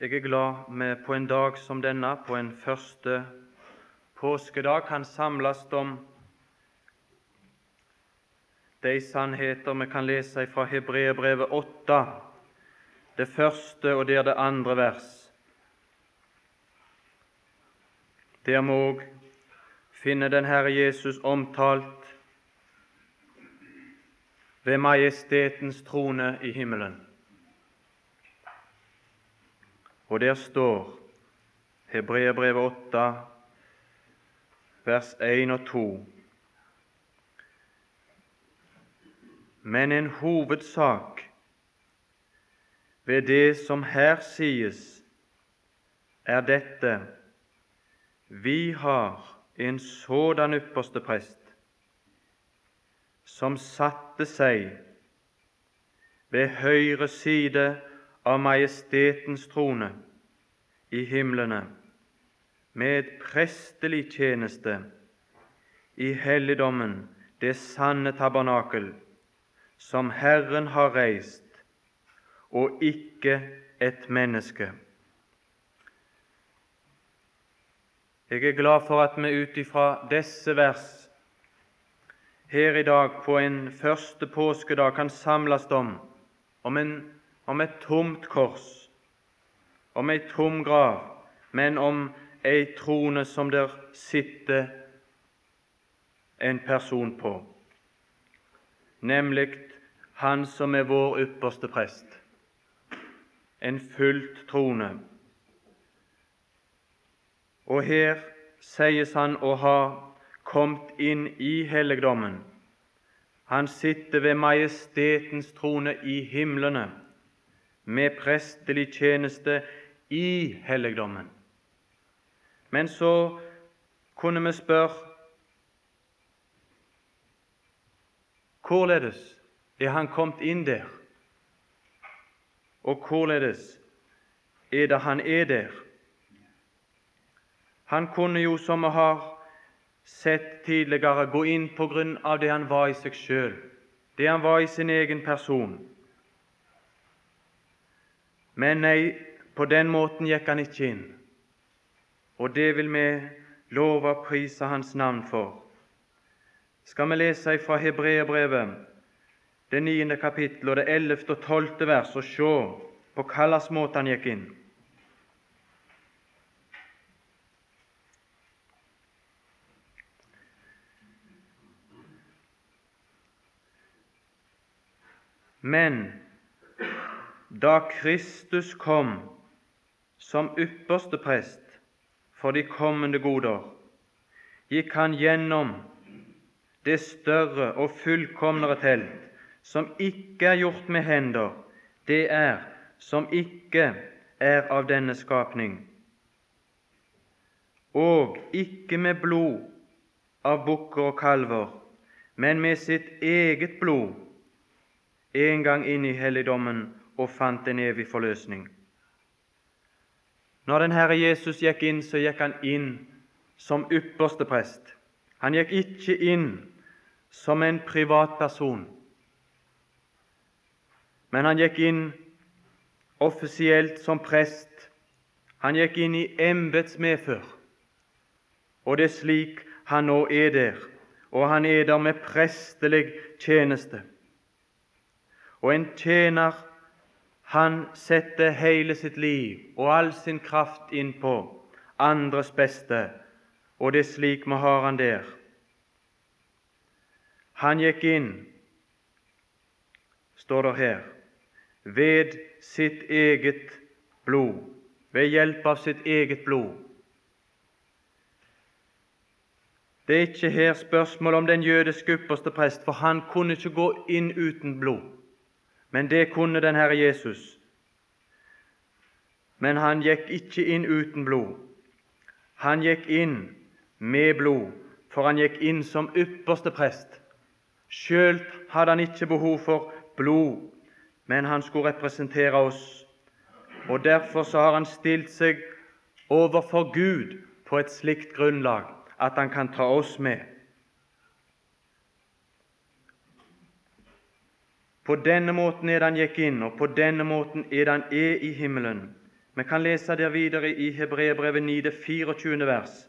Jeg er glad vi på en dag som denne, på en første påskedag, kan samles om de sannheter vi kan lese fra Hebreerbrevet 8, det første og der det andre vers. Der må òg finne den Herre Jesus omtalt ved majestetens trone i himmelen. Og der står Hebreerbrevet 8, vers 1 og 2. Men en hovedsak ved det som her sies, er dette vi har en sådan ypperste prest, som satte seg ved høyre side av majestetens trone i himlene, med prestelig tjeneste i helligdommen, det sanne tabernakel, som Herren har reist, og ikke et menneske. Jeg er glad for at vi ut ifra disse vers her i dag på en første påskedag kan samles om, om, en, om et tomt kors, om ei tom grav, men om ei trone som der sitter en person på, nemlig Han som er vår ypperste prest, en fullt trone. Og her sies han å ha kommet inn i helligdommen. Han sitter ved majestetens trone i himlene med prestelig tjeneste i helligdommen. Men så kunne vi spørre hvorledes er han kommet inn der, og hvorledes er det han er der? Han kunne jo, som vi har sett tidligere, gå inn på grunn av det han var i seg sjøl, det han var i sin egen person. Men nei, på den måten gikk han ikke inn, og det vil vi love og prise Hans navn for. Skal vi lese fra Hebreerbrevet, det niende kapittel og det ellevte og tolvte vers, og se på hvilken måte han gikk inn. Men da Kristus kom som ypperste prest for de kommende goder, gikk han gjennom det større og fullkomnere telt, som ikke er gjort med hender, det er som ikke er av denne skapning, og ikke med blod av bukker og kalver, men med sitt eget blod en gang inn i helligdommen og fant en evig forløsning. Når den Herre Jesus gikk inn, så gikk han inn som ypperste prest. Han gikk ikke inn som en privatperson, men han gikk inn offisielt som prest. Han gikk inn i embets medfør, og det er slik han nå er der, og han er der med prestelig tjeneste. Og en tjener, han setter hele sitt liv og all sin kraft inn på andres beste, og det er slik vi har han der. Han gikk inn, står det her, ved sitt eget blod, ved hjelp av sitt eget blod. Det er ikke her spørsmål om den jødiske ypperste prest, for han kunne ikke gå inn uten blod. Men det kunne den Herre Jesus. Men han gikk ikke inn uten blod. Han gikk inn med blod, for han gikk inn som ypperste prest. Sjøl hadde han ikke behov for blod, men han skulle representere oss. Og Derfor så har han stilt seg overfor Gud på et slikt grunnlag at han kan ta oss med. På denne måten er det han gikk inn, og på denne måten er det han er i himmelen, Vi kan lese der videre i Hebreerbrevet 9, det 24. vers.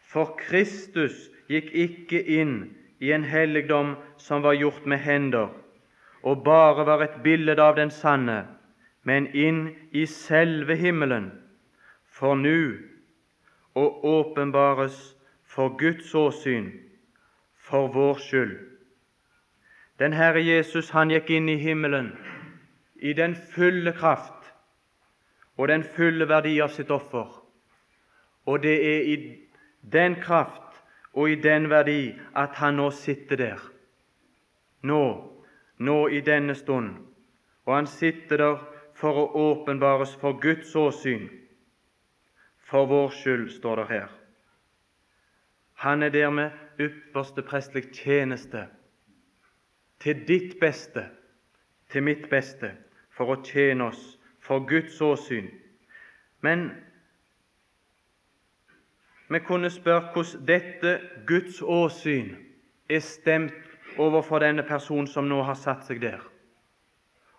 For Kristus gikk ikke inn i en helligdom som var gjort med hender, og bare var et bilde av den sanne, men inn i selve himmelen, for nu å åpenbares for Guds åsyn, for vår skyld. Den Herre Jesus han gikk inn i himmelen i den fulle kraft og den fulle verdi av sitt offer. Og det er i den kraft og i den verdi at han nå sitter der. Nå, nå i denne stund. Og han sitter der for å åpenbares for Guds åsyn. For vår skyld, står det her. Han er der med ypperste prestelig tjeneste, til ditt beste, til mitt beste, for å tjene oss for Guds åsyn. Men vi kunne spørre hvordan dette Guds åsyn er stemt overfor denne personen som nå har satt seg der,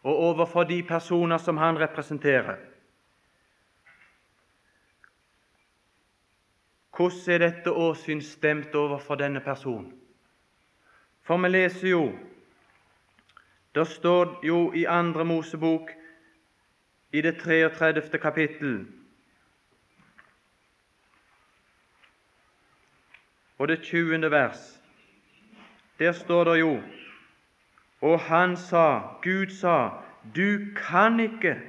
og overfor de personer som han representerer. Hvordan er dette åsyn stemt overfor denne personen? For vi leser jo Det står jo i Andre Mosebok i det 33. kapittel og det 20. vers. Der står det jo Og han sa, Gud sa, du kan ikke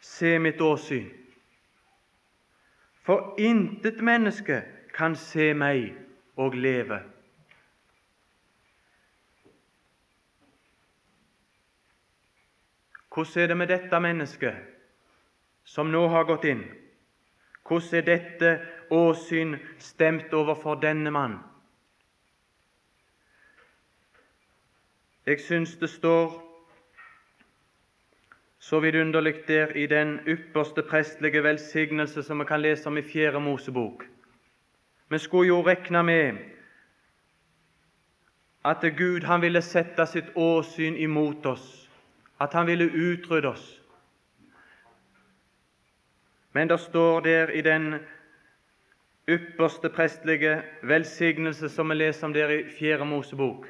se mitt åsyn. For intet menneske kan se meg og leve. Hvordan er det med dette mennesket som nå har gått inn? Hvordan er dette åsyn stemt overfor denne mann? Jeg syns det står så vidunderlig der i den ypperste prestlige velsignelse som vi kan lese om i Fjerde Mosebok. Vi skulle jo regne med at Gud han ville sette sitt åsyn imot oss, at han ville utrydde oss. Men det står der i den ypperste prestlige velsignelse som vi leser om der i Fjerde Mosebok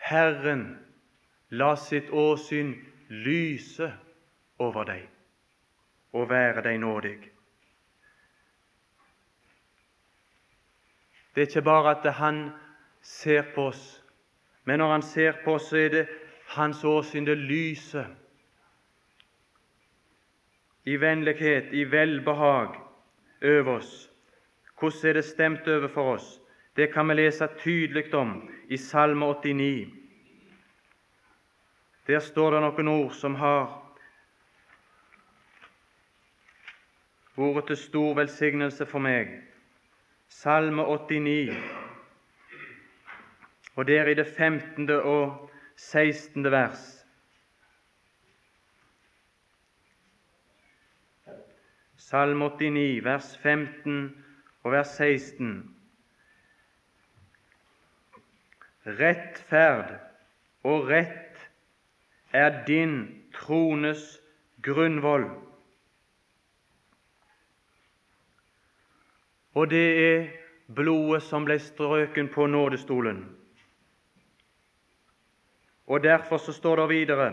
Herren la sitt åsyn lyse over deg og være deg nådig. Det er ikke bare at han ser på oss, men når han ser på oss, så er det hans åsyn det lyser i vennlighet, i velbehag over oss. Hvordan er det stemt overfor oss? Det kan vi lese tydelig om i Salme 89. Der står det noen ord som har vært til stor velsignelse for meg. Salme 89, og der i det 15. og 16. vers. Salme 89, vers 15 og vers 16. Rettferd og rett er din trones grunnvoll. Og det er blodet som ble strøken på nådestolen. Og derfor så står det videre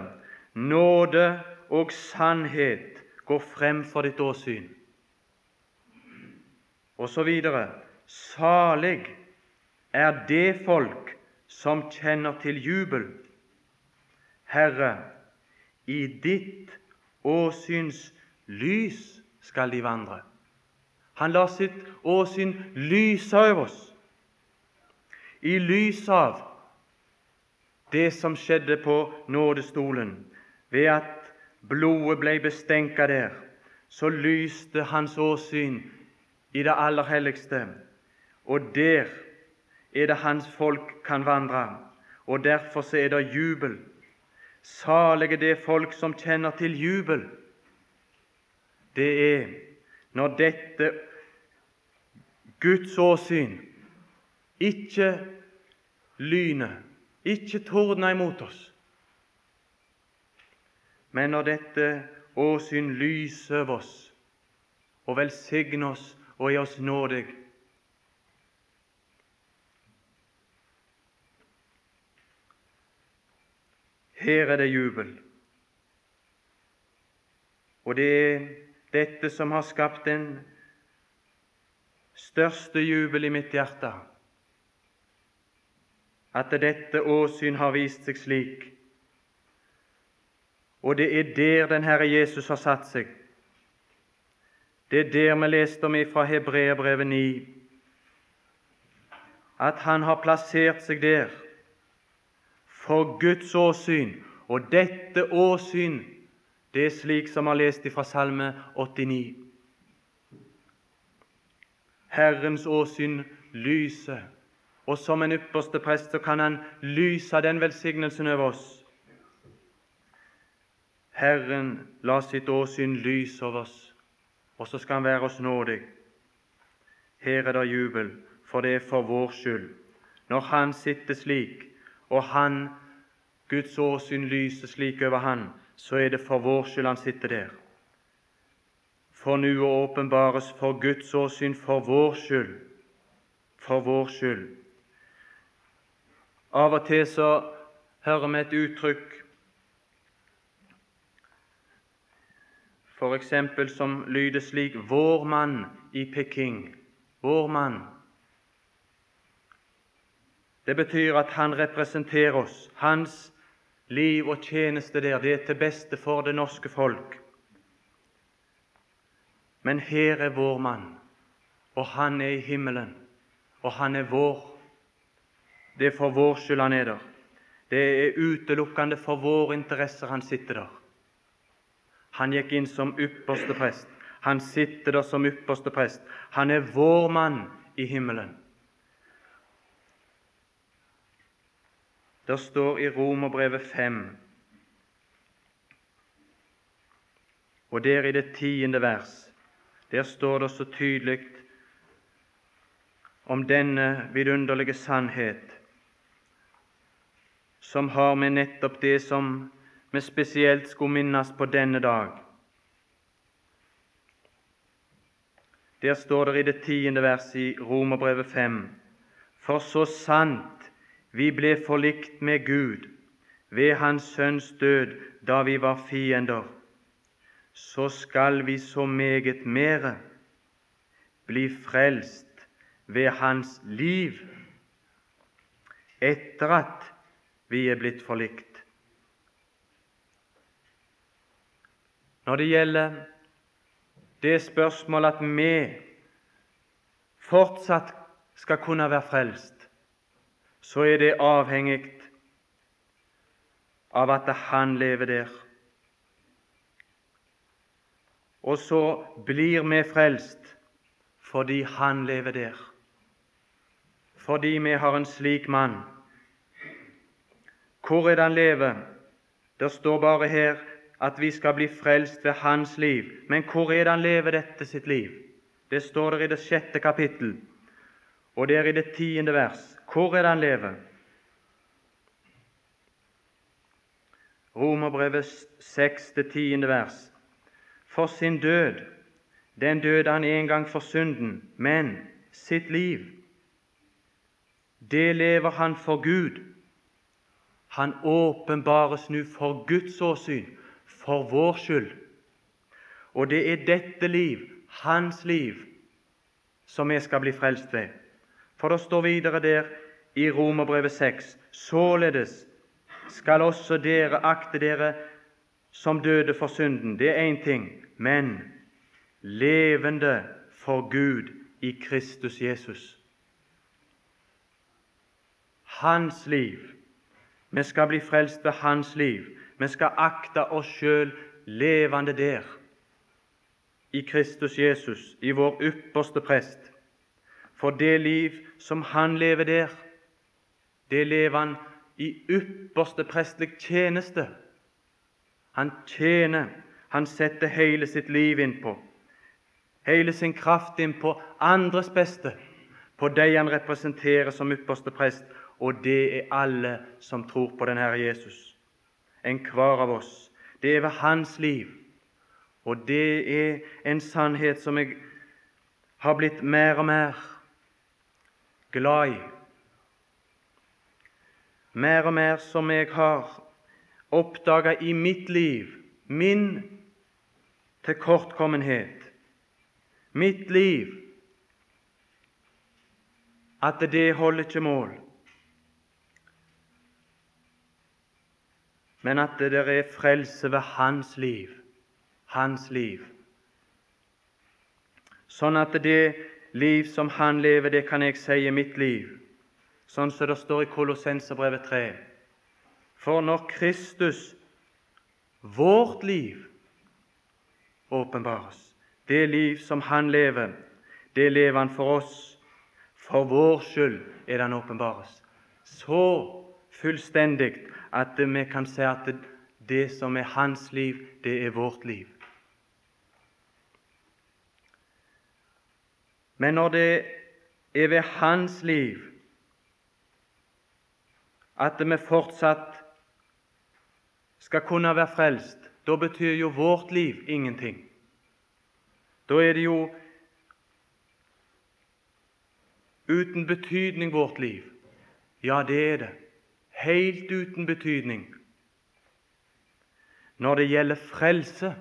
nåde og sannhet går frem for ditt åsyn. Og så videre. Salig er det folk som kjenner til jubel. Herre, i ditt åsyns lys skal de vandre. Han lar sitt åsyn lyse over oss, i lys av det som skjedde på nådestolen, ved at blodet ble bestenka der, så lyste hans åsyn i det aller helligste, og der er det hans folk kan vandre, og derfor så er det jubel. Salige det folk som kjenner til jubel. Det er når dette Guds åsyn ikke lyner, ikke tordna imot oss, men når dette åsyn lyser over oss og velsigner oss og er oss nådig, Her er det jubel. Og det er dette som har skapt den største jubel i mitt hjerte, at dette åsyn har vist seg slik. Og det er der den Herre Jesus har satt seg. Det er der vi leste om fra Hebreerbrevet 9, at han har plassert seg der for Guds åsyn. Og dette åsyn, det er slik som vi har lest fra Salme 89. Herrens åsyn lyser, og som en ypperste prest så kan han lyse den velsignelsen over oss. Herren la sitt åsyn lyse over oss, og så skal han være oss nådig. Her er det jubel, for det er for vår skyld. Når Han sitter slik og han, Guds åsyn lyser slik over han, så er det for vår skyld han sitter der. For nå åpenbares for Guds åsyn for vår skyld, for vår skyld. Av og til så hører vi et uttrykk eksempel som lyder slik 'Vår mann i Peking'. Vår mann det betyr at han representerer oss. Hans liv og tjeneste der, det er til beste for det norske folk. Men her er vår mann, og han er i himmelen, og han er vår. Det er for vår skyld han er der. Det er utelukkende for våre interesser han sitter der. Han gikk inn som ypperste prest. Han sitter der som ypperste prest. Han er vår mann i himmelen. Det står i Romerbrevet 5, og der i det tiende vers, der står det så tydelig om denne vidunderlige sannhet som har med nettopp det som vi spesielt skulle minnes på denne dag. Der står det i det tiende vers i Romerbrevet 5.: For så sant vi ble forlikt med Gud ved Hans Sønns død da vi var fiender, så skal vi så meget mere bli frelst ved Hans liv etter at vi er blitt forlikt. Når det gjelder det spørsmålet at vi fortsatt skal kunne være frelst, så er det avhengig av at Han lever der. Og så blir vi frelst fordi Han lever der, fordi vi har en slik mann. Hvor er det han lever? Det står bare her at vi skal bli frelst ved hans liv. Men hvor er det han lever dette sitt liv? Det står der i det sjette kapittel, og det er i det tiende vers. Hvor er det han lever? Romerbrevet 6, 10. vers. For sin død, den døde han en gang for synden, men sitt liv, det lever han for Gud. Han åpenbares nå for Guds åsyn, for vår skyld. Og det er dette liv, hans liv, som vi skal bli frelst ved. For det står videre der i Romerbrevet 6.: Således skal også dere akte dere som døde for synden. Det er én ting. Men levende for Gud i Kristus Jesus. Hans liv. Vi skal bli frelst ved Hans liv. Vi skal akte oss sjøl levende der, i Kristus Jesus, i vår ypperste prest. For det liv som han lever der, det lever han i ypperste prestlig tjeneste. Han tjener, han setter hele sitt liv innpå, hele sin kraft innpå andres beste, på de han representerer som ypperste prest, og det er alle som tror på den Herre Jesus. Enhver av oss. Det er ved hans liv. Og det er en sannhet som jeg har blitt mer og mer glad i. Mer og mer som jeg har oppdaga i mitt liv, min tilkortkommenhet, mitt liv, at det holder ikke mål. Men at det er frelse ved hans liv, hans liv. Sånn at det liv som han lever, det kan jeg si er mitt liv, sånn som det står i Kolossenserbrevet 3. For når Kristus, vårt liv, åpenbares, det liv som Han lever, det lever Han for oss. For vår skyld er det Han åpenbares. Så fullstendig at vi kan si at det, som er Hans liv, det er vårt liv. Men når det er ved Hans liv at vi fortsatt skal kunne være frelst, da betyr jo vårt liv ingenting. Da er det jo uten betydning, vårt liv. Ja, det er det. Helt uten betydning. Når det gjelder frelse,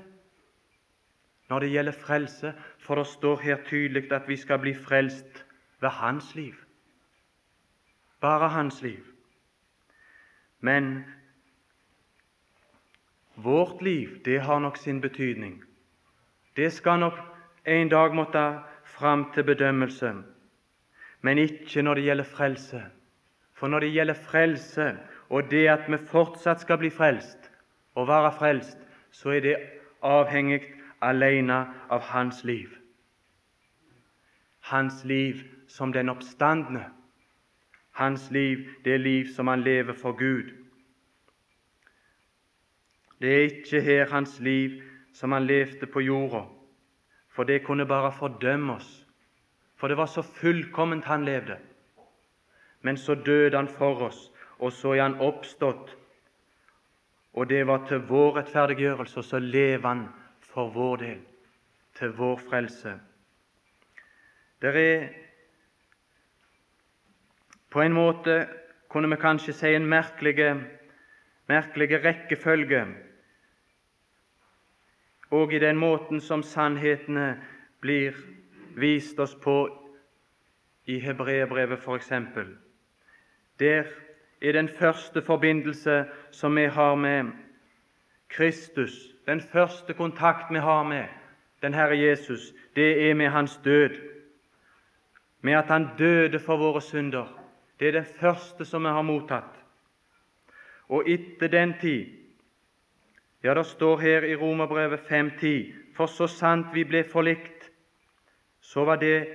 når det gjelder frelse, for det står her tydelig at vi skal bli frelst ved Hans liv. Bare Hans liv. Men vårt liv, det har nok sin betydning. Det skal nok en dag måtte fram til bedømmelse, men ikke når det gjelder frelse. For når det gjelder frelse, og det at vi fortsatt skal bli frelst og være frelst, så er det avhengig alene av hans liv. Hans liv som den oppstandne. Hans liv, det liv som han lever for Gud. Det er ikke her hans liv som han levde på jorda, for det kunne bare fordømme oss, for det var så fullkomment han levde. Men så døde han for oss, og så er han oppstått, og det var til vår rettferdiggjørelse, og så lever han for vår del, til vår frelse. Det er på en måte, kunne vi kanskje si, en merkelig, merkelig rekkefølge og i den måten som sannhetene blir vist oss på i Hebreerbrevet f.eks. Der er den første forbindelse som vi har med Kristus, den første kontakt vi har med den Herre Jesus, det er med Hans død, med at Han døde for våre synder. Det er det første som vi har mottatt. Og etter den tid Ja, det står her i Romerbrevet 5.10.: For så sant vi ble forlikt, så var det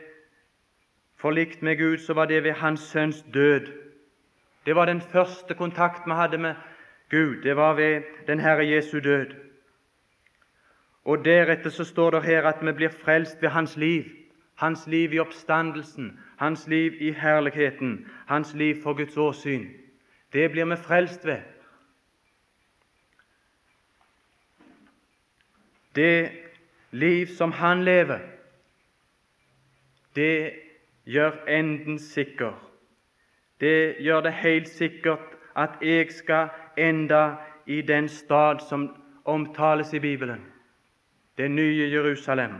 forlikt med Gud, så var det ved Hans Sønns død. Det var den første kontakt vi hadde med Gud. Det var ved den Herre Jesu død. Og Deretter så står det her at vi blir frelst ved Hans liv. Hans liv i oppstandelsen, hans liv i herligheten, hans liv for Guds åsyn. Det blir vi frelst ved. Det liv som han lever, det gjør enden sikker. Det gjør det helt sikkert at jeg skal enda i den stad som omtales i Bibelen, det nye Jerusalem.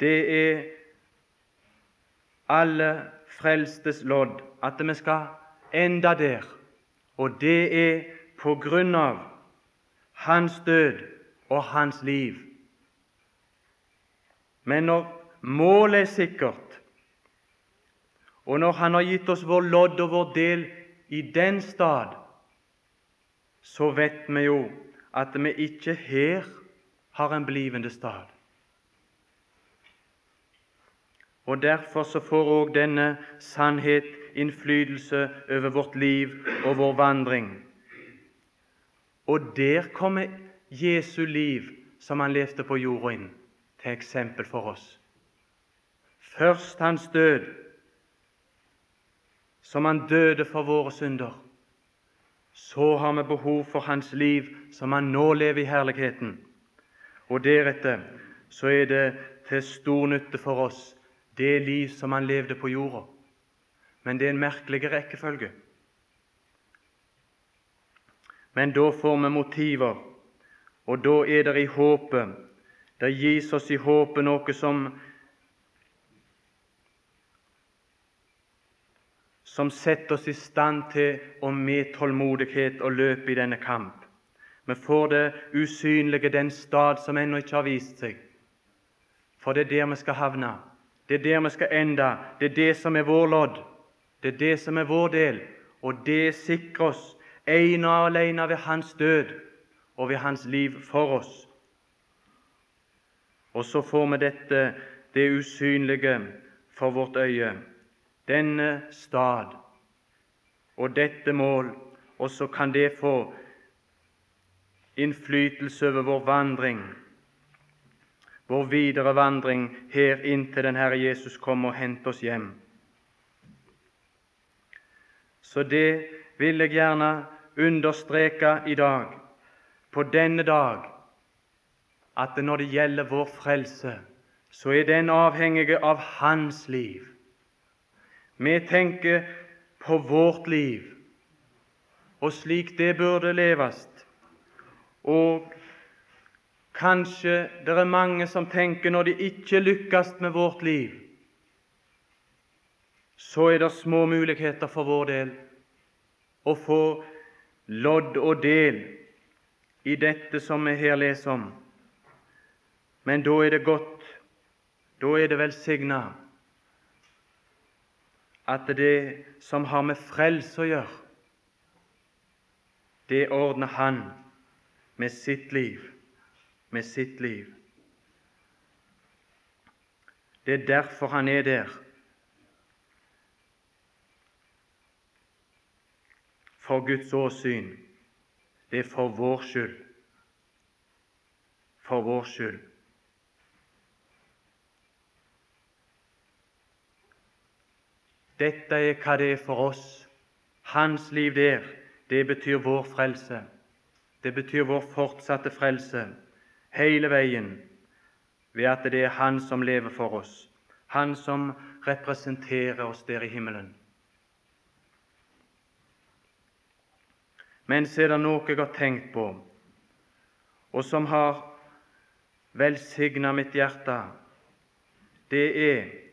Det er alle frelstes lodd at vi skal enda der, og det er på grunn av hans død og hans liv. Men når målet er sikkert, og når Han har gitt oss vår lodd og vår del i den stad, så vet vi jo at vi ikke her har en blivende stad. Og Derfor så får òg denne sannhet innflytelse over vårt liv og vår vandring. Og der kommer Jesu liv, som han levde på jorda, inn, til eksempel for oss. Først hans død, som han døde for våre synder. så har vi behov for hans liv som han nå lever i herligheten. Og deretter så er det til stor nytte for oss det liv som han levde på jorda. Men det er en merkelig rekkefølge. Men da får vi motiver, og da er det i håpet. Det gis oss i håpet noe som som setter oss i stand til å med tålmodighet å løpe i denne kamp. Vi får det usynlige, den stad som ennå ikke har vist seg. For det er der vi skal havne. Det er der vi skal ende. Det er det som er vår lodd. Det er det som er vår del. Og det sikrer oss ene og alene ved Hans død og ved Hans liv for oss. Og så får vi dette, det usynlige, for vårt øye denne stad og dette mål, og så kan det få innflytelse over vår vandring, vår videre vandring her inntil den Herre Jesus kommer og henter oss hjem. Så det vil jeg gjerne understreke i dag, på denne dag, at når det gjelder vår frelse, så er den avhengig av Hans liv. Vi tenker på vårt liv og slik det burde leves. Og kanskje det er mange som tenker når de ikke lykkes med vårt liv, så er det små muligheter for vår del å få lodd og del i dette som vi her leser om. Men da er det godt, da er det velsigna at det som har med frelse å gjøre, det ordner Han med sitt liv, med sitt liv. Det er derfor han er der. For Guds åsyn. Det er for vår skyld. For vår skyld. Dette er hva det er for oss. Hans liv der, det betyr vår frelse. Det betyr vår fortsatte frelse hele veien ved at det er Han som lever for oss, Han som representerer oss der i himmelen. Men så er det noe jeg har tenkt på, og som har velsigna mitt hjerte. Det er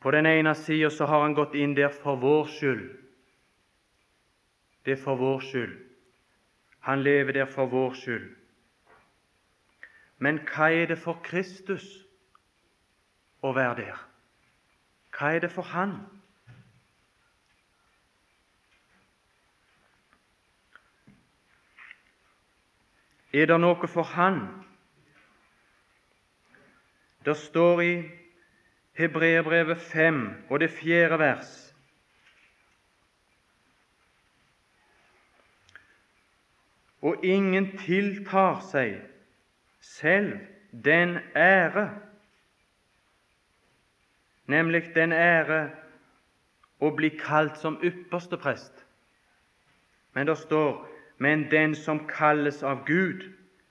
på den ene sida så har han gått inn der for vår skyld. Det er for vår skyld. Han lever der for vår skyld. Men hva er det for Kristus å være der? Hva er det for Han? Er det noe for Han? Det står i Hebreerbrevet 5 og det fjerde vers. Og ingen tiltar seg selv den ære, nemlig den ære å bli kalt som ypperste prest. Men det står men den som kalles av Gud,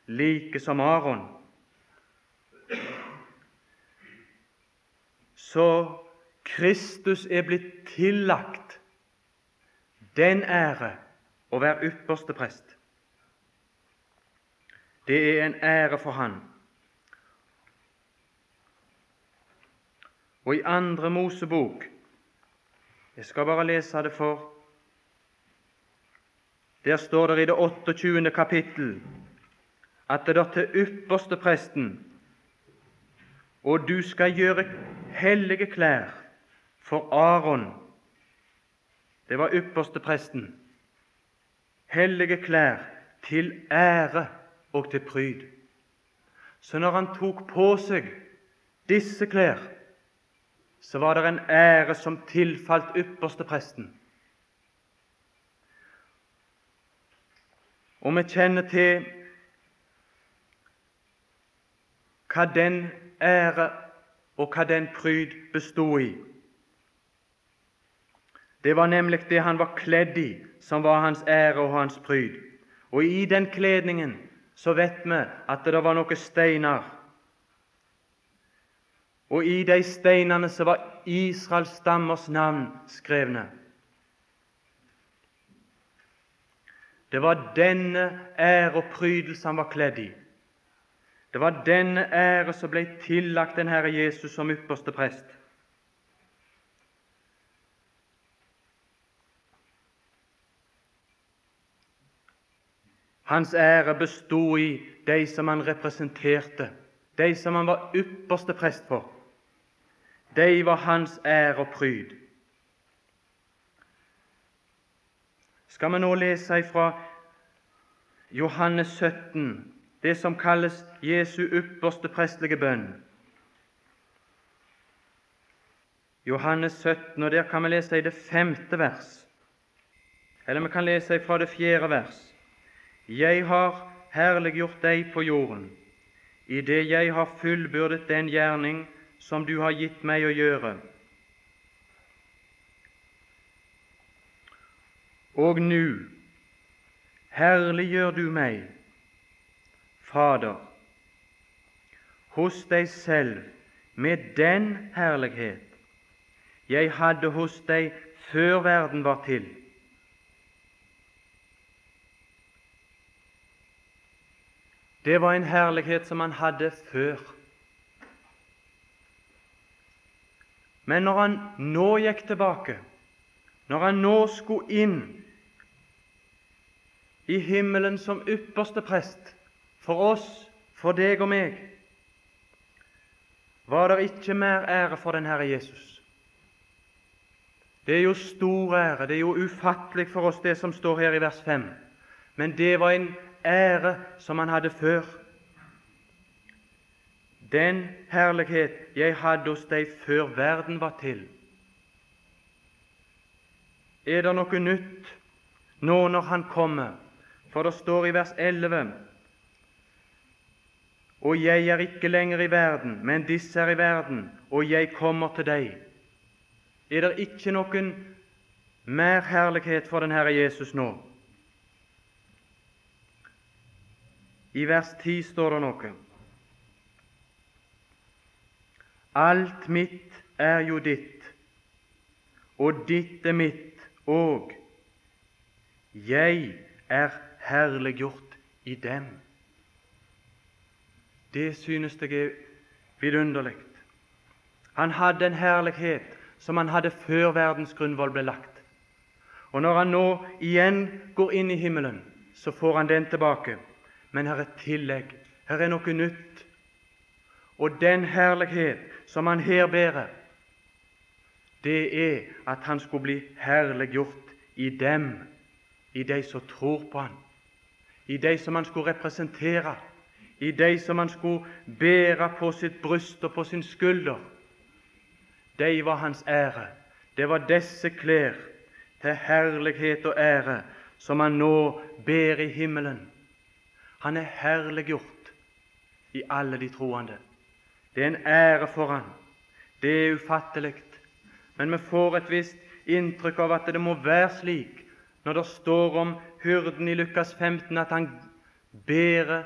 like som Aron. Så Kristus er blitt tillagt den ære å være ypperste prest. Det er en ære for han. Og i Andre Mosebok Jeg skal bare lese det for Der står det i det 28. kapittel at det er til ypperste presten og du skal gjøre hellige klær for Aron. Det var ypperste presten. Hellige klær til ære og til pryd. Så når han tok på seg disse klær, så var det en ære som tilfalt ypperste presten. Og vi kjenner til hva den ære og hva den pryd bestod i. Det var nemlig det han var kledd i, som var hans ære og hans pryd. Og i den kledningen så vet vi at det var noen steiner. Og i de steinene så var Israels stammers navn skrevne. Det var denne ære og prydelse han var kledd i. Det var denne ære som ble tillagt den Herre Jesus som ypperste prest. Hans ære bestod i de som han representerte, de som han var ypperste prest for. De var hans ære og pryd. Skal vi nå lese fra Johannes 17, det som kalles Jesu ypperste prestelige bønn. Johannes 17, og der kan vi lese i det femte vers. Eller vi kan lese fra det fjerde vers. Jeg har herliggjort deg på jorden, idet jeg har fullbyrdet den gjerning som du har gitt meg å gjøre. Og nu herliggjør du meg, Fader, hos deg selv med den herlighet jeg hadde hos deg før verden var til. Det var en herlighet som han hadde før. Men når han nå gikk tilbake, når han nå skulle inn i himmelen som ypperste prest for oss, for deg og meg, var det ikke mer ære for den Herre Jesus. Det er jo stor ære, det er jo ufattelig for oss, det som står her i vers 5. Men det var en ære som han hadde før. Den herlighet jeg hadde hos deg før verden var til. Er det noe nytt nå når Han kommer? For det står i vers 11 Og jeg er ikke lenger i verden, men disse er i verden, og jeg kommer til deg. Er det ikke noen mer herlighet for den Herre Jesus nå? I vers 10 står det noe. Alt mitt er jo ditt, og ditt er mitt òg. Jeg er herliggjort i dem. Det synes jeg er vidunderlig. Han hadde en herlighet som han hadde før verdens grunnvoll ble lagt. Og når han nå igjen går inn i himmelen, så får han den tilbake. Men her er tillegg. Her er noe nytt. Og den herlighet som han her bærer, det er at han skulle bli herliggjort i dem, i de som tror på han, i de som han skulle representere, i de som han skulle bære på sitt bryst og på sin skulder. De var hans ære. Det var disse klær til herlighet og ære som han nå ber i himmelen. Han er herliggjort i alle de troende. Det er en ære for han. Det er ufattelig. Men vi får et visst inntrykk av at det må være slik når det står om hyrden i Lukas 15 at han bærer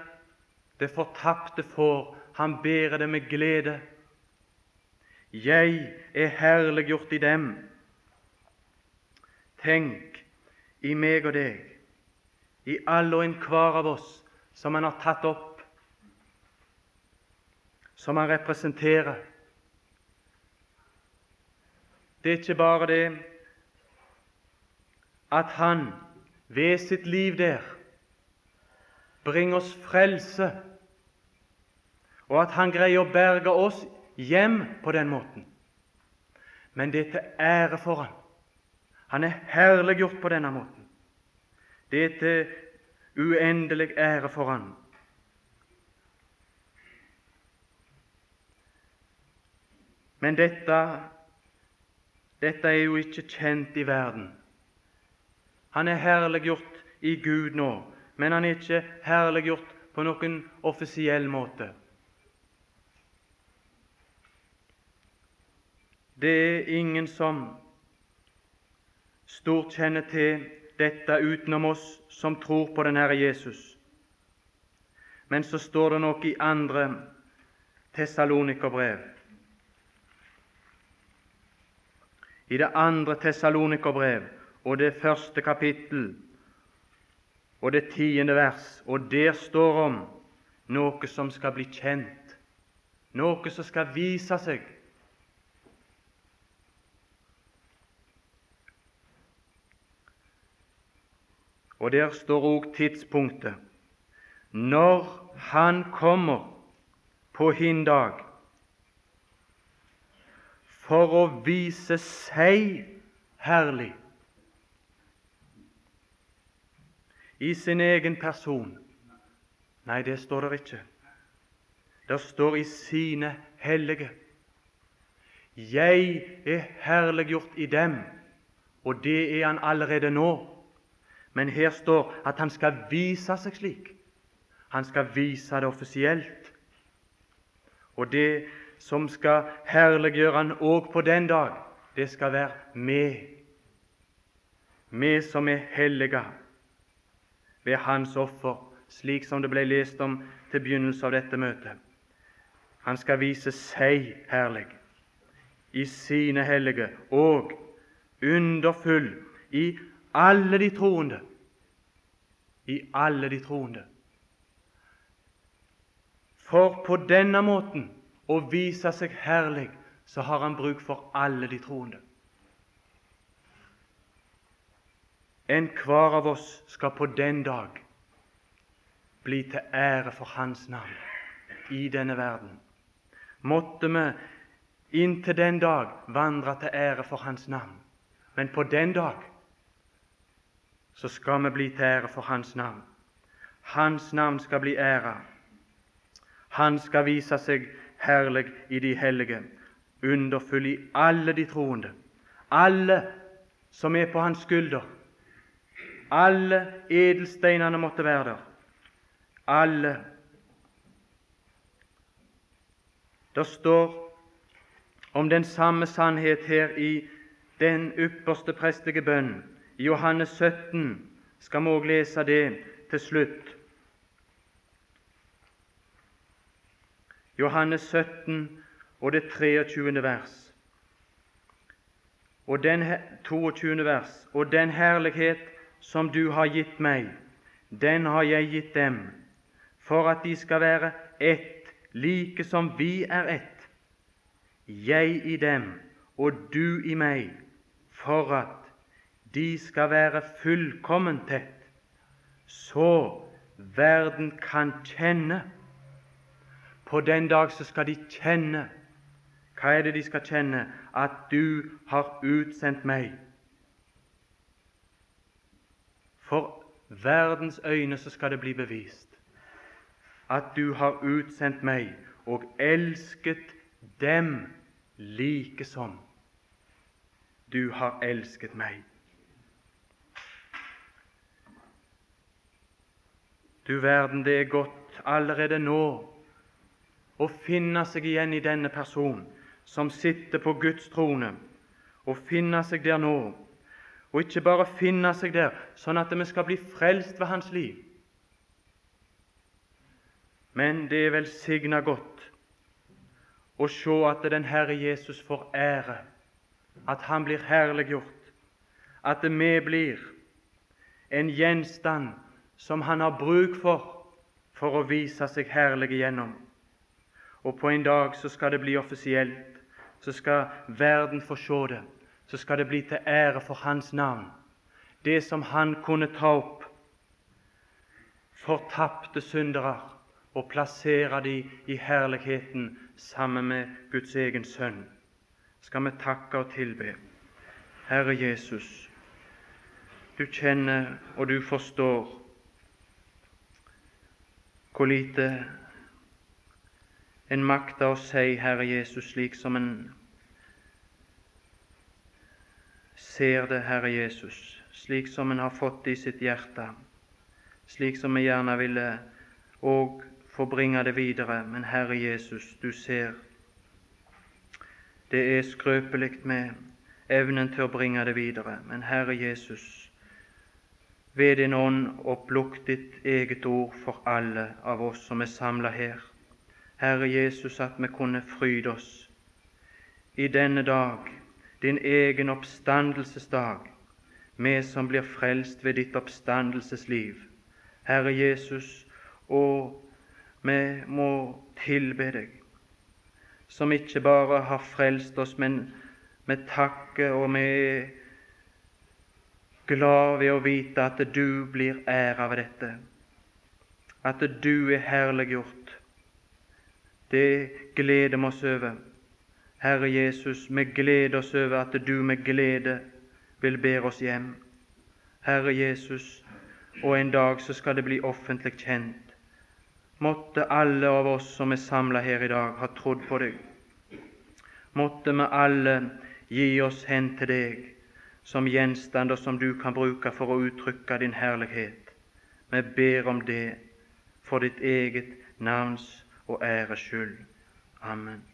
det fortapte får. Han bærer det med glede. Jeg er herliggjort i dem. Tenk i meg og deg, i alle og enhver av oss som han har tatt opp, som han representerer. Det er ikke bare det at han ved sitt liv der bringer oss frelse, og at han greier å berge oss hjem på den måten. Men det er til ære for han. Han er herliggjort på denne måten. Det er til uendelig ære for Han. Men dette, dette er jo ikke kjent i verden. Han er herliggjort i Gud nå, men han er ikke herliggjort på noen offisiell måte. Det er ingen som stort kjenner til dette utenom oss som tror på den Herre Jesus. Men så står det nok i andre Tessalonikerbrev. I det andre Tessalonikerbrev og det første kapittel og det tiende vers, og der står om noe som skal bli kjent, noe som skal vise seg. Og der står òg tidspunktet når Han kommer på hin dag for å vise seg herlig i sin egen person. Nei, det står der ikke. Det står i sine hellige. Jeg er herliggjort i dem, og det er han allerede nå. Men her står at han skal vise seg slik. Han skal vise det offisielt. Og det som skal herliggjøre han òg på den dag, det skal være med. Vi som er hellige ved hans offer, slik som det ble lest om til begynnelse av dette møtet. Han skal vise seg herlig i sine hellige og underfull i alle de troende. I alle de troende. For på denne måten å vise seg herlig, så har han bruk for alle de troende. Enhver av oss skal på den dag bli til ære for Hans navn i denne verden. Måtte vi inntil den dag vandre til ære for Hans navn. Men på den dag så skal vi bli til ære for Hans navn. Hans navn skal bli æra. Han skal vise seg herlig i de hellige, underfull i alle de troende, alle som er på hans skulder alle edelsteinene måtte være der. Alle. Det står om den samme sannhet her i den ypperste prestige bønn. I Johannes 17 skal vi òg lese det til slutt. Johannes 17 og det 23. vers. Og den 22. vers. Og den herlighet som du har gitt meg, den har jeg gitt dem, for at de skal være ett, like som vi er ett, jeg i dem og du i meg, for at de skal være fullkomment tett, så verden kan kjenne. På den dag så skal de kjenne. Hva er det de skal kjenne? At du har utsendt meg. For verdens øyne så skal det bli bevist at du har utsendt meg og elsket dem like som du har elsket meg. Du verden, det er godt allerede nå å finne seg igjen i denne person som sitter på Guds trone, og finne seg der nå og ikke bare finne seg der, sånn at vi skal bli frelst ved hans liv. Men det er velsigna godt å se at den Herre Jesus får ære, at Han blir herliggjort, at vi blir en gjenstand som Han har bruk for for å vise seg herlig igjennom. Og på en dag så skal det bli offisielt, så skal verden få se det så skal det bli til ære for Hans navn. Det som Han kunne ta opp fortapte syndere og plassere de i herligheten sammen med Guds egen sønn, skal vi takke og tilbe. Herre Jesus, du kjenner og du forstår hvor lite en makter å si, Herre Jesus, slik som en ser det, Herre Jesus, slik som en har fått det i sitt hjerte, slik som vi gjerne ville òg få bringe det videre. Men Herre Jesus, du ser, det er skrøpelig med evnen til å bringe det videre. Men Herre Jesus, ved din ånd opplukk ditt eget ord for alle av oss som er samla her. Herre Jesus, at vi kunne fryde oss i denne dag, din egen oppstandelsesdag, vi som blir frelst ved ditt oppstandelsesliv. Herre Jesus, og vi må tilbe deg, som ikke bare har frelst oss, men med takke og med glad ved å vite at du blir æra ved dette, at du er herliggjort. Det gleder vi oss over. Herre Jesus, vi gleder oss over at du med glede vil bære oss hjem. Herre Jesus, og en dag så skal det bli offentlig kjent. Måtte alle av oss som er samla her i dag, ha trodd på deg. Måtte vi alle gi oss hen til deg som gjenstander som du kan bruke for å uttrykke din herlighet. Vi ber om det for ditt eget navns og æres skyld. Amen.